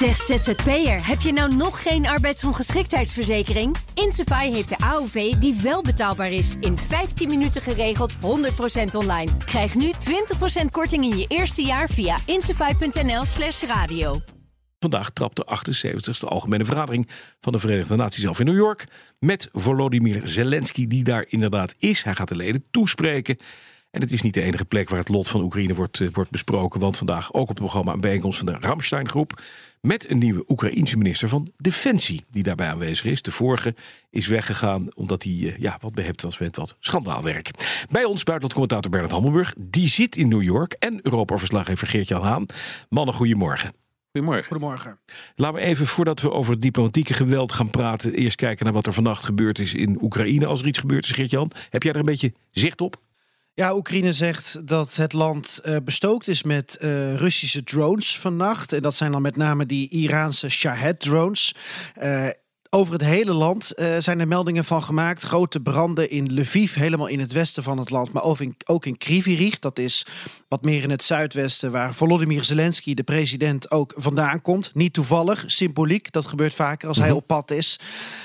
Zeg ZZP'er, heb je nou nog geen arbeidsongeschiktheidsverzekering? Insafai heeft de AOV die wel betaalbaar is. In 15 minuten geregeld, 100% online. Krijg nu 20% korting in je eerste jaar via insafai.nl slash radio. Vandaag trapt de 78e Algemene Vergadering van de Verenigde Naties af in New York. Met Volodymyr Zelensky, die daar inderdaad is. Hij gaat de leden toespreken. En het is niet de enige plek waar het lot van Oekraïne wordt, eh, wordt besproken. Want vandaag ook op het programma een bijeenkomst van de Ramstein-groep. Met een nieuwe Oekraïense minister van Defensie die daarbij aanwezig is. De vorige is weggegaan omdat hij uh, ja, wat behept was met wat schandaalwerk. Bij ons buitenlandcommentator Bernard Hammelburg. Die zit in New York. En Europa-verslaggever Geert-Jan Haan. Mannen, goedemorgen. Goedemorgen. Goedemorgen. Laten we even, voordat we over het diplomatieke geweld gaan praten... eerst kijken naar wat er vannacht gebeurd is in Oekraïne. Als er iets gebeurd is, Geert-Jan. Heb jij er een beetje zicht op? Ja, Oekraïne zegt dat het land uh, bestookt is met uh, Russische drones vannacht. En dat zijn dan met name die Iraanse Shahed-drones. Uh, over het hele land uh, zijn er meldingen van gemaakt. Grote branden in Lviv, helemaal in het westen van het land. Maar ook in, ook in Krivirich, dat is wat meer in het zuidwesten... waar Volodymyr Zelensky, de president, ook vandaan komt. Niet toevallig, symboliek. Dat gebeurt vaker als mm -hmm. hij op pad is.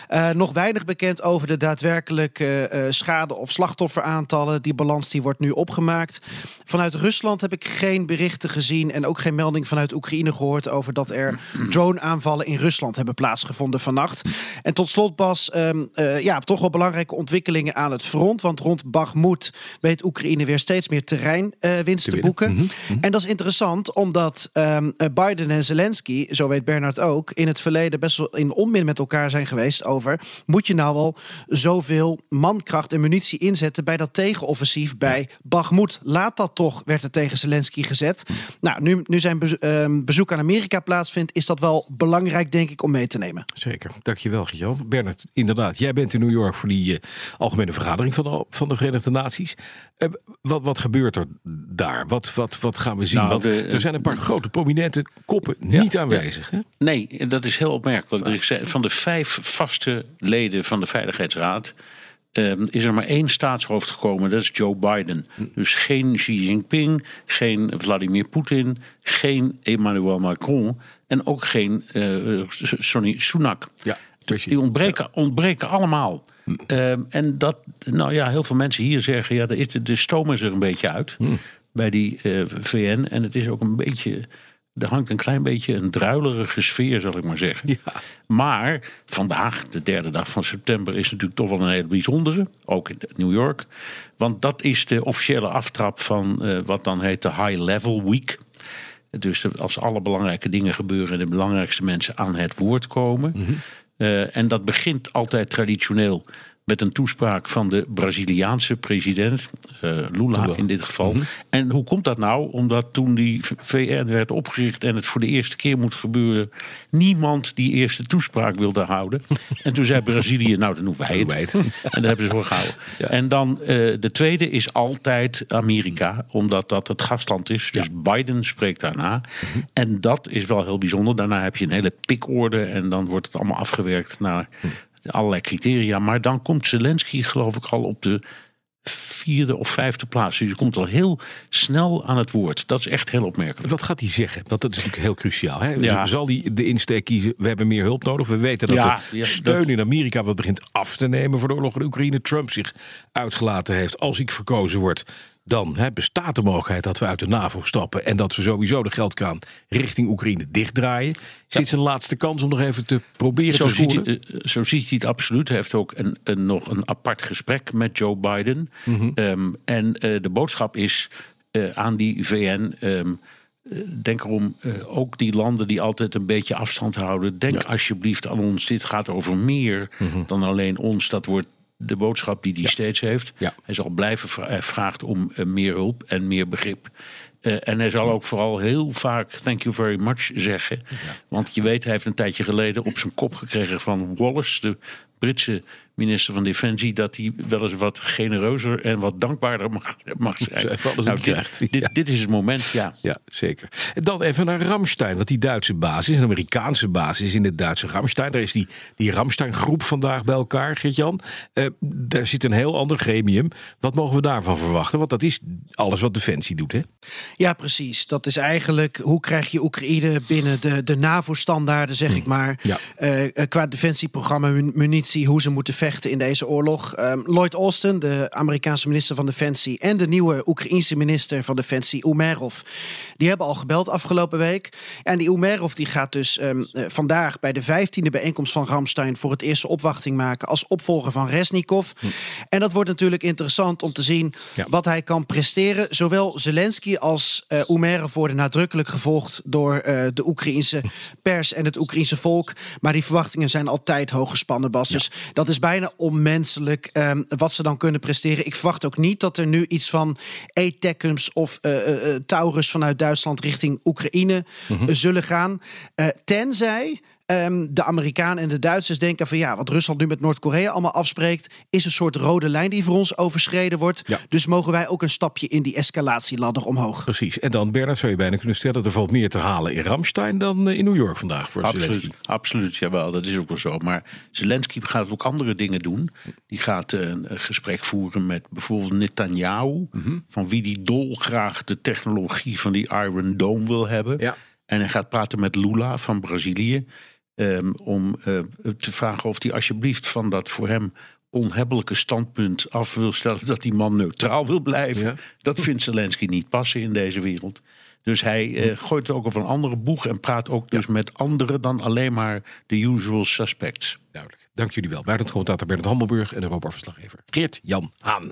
Uh, nog weinig bekend over de daadwerkelijke uh, schade- of slachtofferaantallen. Die balans die wordt nu opgemaakt. Vanuit Rusland heb ik geen berichten gezien... en ook geen melding vanuit Oekraïne gehoord... over dat er drone-aanvallen in Rusland hebben plaatsgevonden vannacht. En tot slot, Bas, um, uh, ja, toch wel belangrijke ontwikkelingen aan het front. Want rond Bakhmut weet Oekraïne weer steeds meer terreinwinst uh, te boeken. Mm -hmm. En dat is interessant, omdat um, Biden en Zelensky, zo weet Bernard ook, in het verleden best wel in onmin met elkaar zijn geweest over: moet je nou wel zoveel mankracht en munitie inzetten bij dat tegenoffensief bij Bakhmut? Laat dat toch, werd er tegen Zelensky gezet. Nou, nu, nu zijn be um, bezoek aan Amerika plaatsvindt, is dat wel belangrijk, denk ik, om mee te nemen. Zeker. Dankjewel, Gio. Bernard, inderdaad, jij bent in New York voor die uh, algemene vergadering van de, van de Verenigde Naties. Uh, wat, wat gebeurt er daar? Wat, wat, wat gaan we zien? Nou, Want de, er zijn een paar grote prominente koppen ja, niet aanwezig. Hè? Nee, dat is heel opmerkelijk. Er is, van de vijf vaste leden van de Veiligheidsraad um, is er maar één staatshoofd gekomen, dat is Joe Biden. Dus geen Xi Jinping, geen Vladimir Poetin, geen Emmanuel Macron en ook geen uh, Sonny Sunak. Ja. Die ontbreken, ontbreken allemaal. Um, en dat, nou ja, heel veel mensen hier zeggen, ja, de, de stoom is er een beetje uit hmm. bij die uh, VN. En het is ook een beetje, er hangt een klein beetje een druilerige sfeer, zal ik maar zeggen. Ja. Maar vandaag, de derde dag van september, is natuurlijk toch wel een hele bijzondere. Ook in New York. Want dat is de officiële aftrap van uh, wat dan heet de High Level Week. Dus als alle belangrijke dingen gebeuren en de belangrijkste mensen aan het woord komen. Mm -hmm. Uh, en dat begint altijd traditioneel met een toespraak van de Braziliaanse president, uh, Lula, Lula in dit geval. Mm -hmm. En hoe komt dat nou? Omdat toen die VN werd opgericht en het voor de eerste keer moet gebeuren, niemand die eerste toespraak wilde houden. en toen zei Brazilië, nou dan doen wij het. het. en dat hebben ze voor gehouden. Ja. En dan uh, de tweede is altijd Amerika, omdat dat het gastland is. Dus ja. Biden spreekt daarna. Mm -hmm. En dat is wel heel bijzonder. Daarna heb je een hele pikorde en dan wordt het allemaal afgewerkt naar allerlei criteria. Maar dan komt Zelensky, geloof ik, al op de vierde of vijfde plaats. Dus je komt al heel snel aan het woord. Dat is echt heel opmerkelijk. Wat gaat hij zeggen? Want dat is natuurlijk heel cruciaal. Hè? Ja. Zal hij de insteek kiezen? We hebben meer hulp nodig. We weten dat ja, de steun dat... in Amerika wat begint af te nemen voor de oorlog in Oekraïne. Trump zich uitgelaten heeft. Als ik verkozen word, dan hè, bestaat de mogelijkheid dat we uit de NAVO stappen en dat we sowieso de geldkraan richting Oekraïne dichtdraaien. Is ja. dit zijn laatste kans om nog even te proberen zo te scoren? Ziet hij, zo ziet hij het absoluut. Hij heeft ook een, een, nog een apart gesprek met Joe Biden. Mm -hmm. um, en uh, de boodschap is uh, aan die VN. Um, Denk erom, uh, ook die landen die altijd een beetje afstand houden. Denk ja. alsjeblieft aan ons. Dit gaat over meer mm -hmm. dan alleen ons. Dat wordt de boodschap die hij ja. steeds heeft. Ja. Hij zal blijven vra vraagt om uh, meer hulp en meer begrip. Uh, en hij zal ook vooral heel vaak thank you very much zeggen. Ja. Want je weet, hij heeft een tijdje geleden op zijn kop gekregen van Wallace, de Britse minister van Defensie dat hij wel eens wat genereuzer en wat dankbaarder mag, mag zijn. Nou, dit, dit, ja. dit is het moment, ja. Ja, zeker. En dan even naar Ramstein. Want die Duitse basis, een Amerikaanse basis in het Duitse Ramstein. Daar is die, die Ramstein-groep vandaag bij elkaar, Gert-Jan. Eh, daar zit een heel ander gremium. Wat mogen we daarvan verwachten? Want dat is alles wat Defensie doet, hè? Ja, precies. Dat is eigenlijk hoe krijg je Oekraïne binnen de, de NAVO-standaarden, zeg ik maar. Ja. Eh, eh, qua defensieprogramma, mun- munitie, hoe ze moeten vechten in deze oorlog. Ehm, Lloyd Austin, de Amerikaanse minister van Defensie, en de nieuwe Oekraïense minister van Defensie, Umerov, die hebben al gebeld afgelopen week. En die Umerov die gaat dus ehm, eh, vandaag bij de 15e bijeenkomst van Ramstein voor het eerste opwachting maken als opvolger van Resnikov. En dat wordt natuurlijk interessant om te zien Ja. wat hij kan presteren. Zowel Zelensky als eh Umerov worden nadrukkelijk gevolgd door eh, de Oekraïnse pers en het Oekraïense volk. Maar die verwachtingen zijn altijd hoog gespannen, Bas. Dus dat is bijna onmenselijk ehm, wat ze dan kunnen presteren. Ik verwacht ook niet dat er nu iets van ATACMS of eh, Taurus vanuit Duitsland richting Oekraïne eh, zullen gaan. Tenzij ehm, de Amerikanen en de Duitsers denken van ja, wat Rusland nu met Noord-Korea allemaal afspreekt, is een soort rode lijn die voor ons overschreden wordt. Ja. Dus mogen wij ook een stapje in die escalatieladder omhoog. Precies. En dan, Bernard, zou je bijna kunnen stellen... er valt meer te halen in Ramstein dan eh, in New York vandaag voor Zelensky. Absoluut, absoluut, jawel, dat is ook wel zo. Maar Zelensky gaat ook andere dingen doen. Die gaat eh, een, een gesprek voeren met bijvoorbeeld Netanyahu, Mhm. van wie die dolgraag de technologie van die Iron Dome wil hebben. Ja. En hij gaat praten met Lula van Brazilië. Ehm, om eh, te vragen of hij alsjeblieft van dat voor hem onhebbelijke standpunt af wil stellen dat die man neutraal wil blijven. Ja. Dat vindt Zelensky niet passen in deze wereld. Dus hij eh, gooit ook op een andere boeg en praat ook dus met anderen dan alleen maar de usual suspects. Duidelijk. Dank jullie wel. Buitenlandcommentator Bernard Hammelburg en Europa-verslaggever Geert-Jan Haan.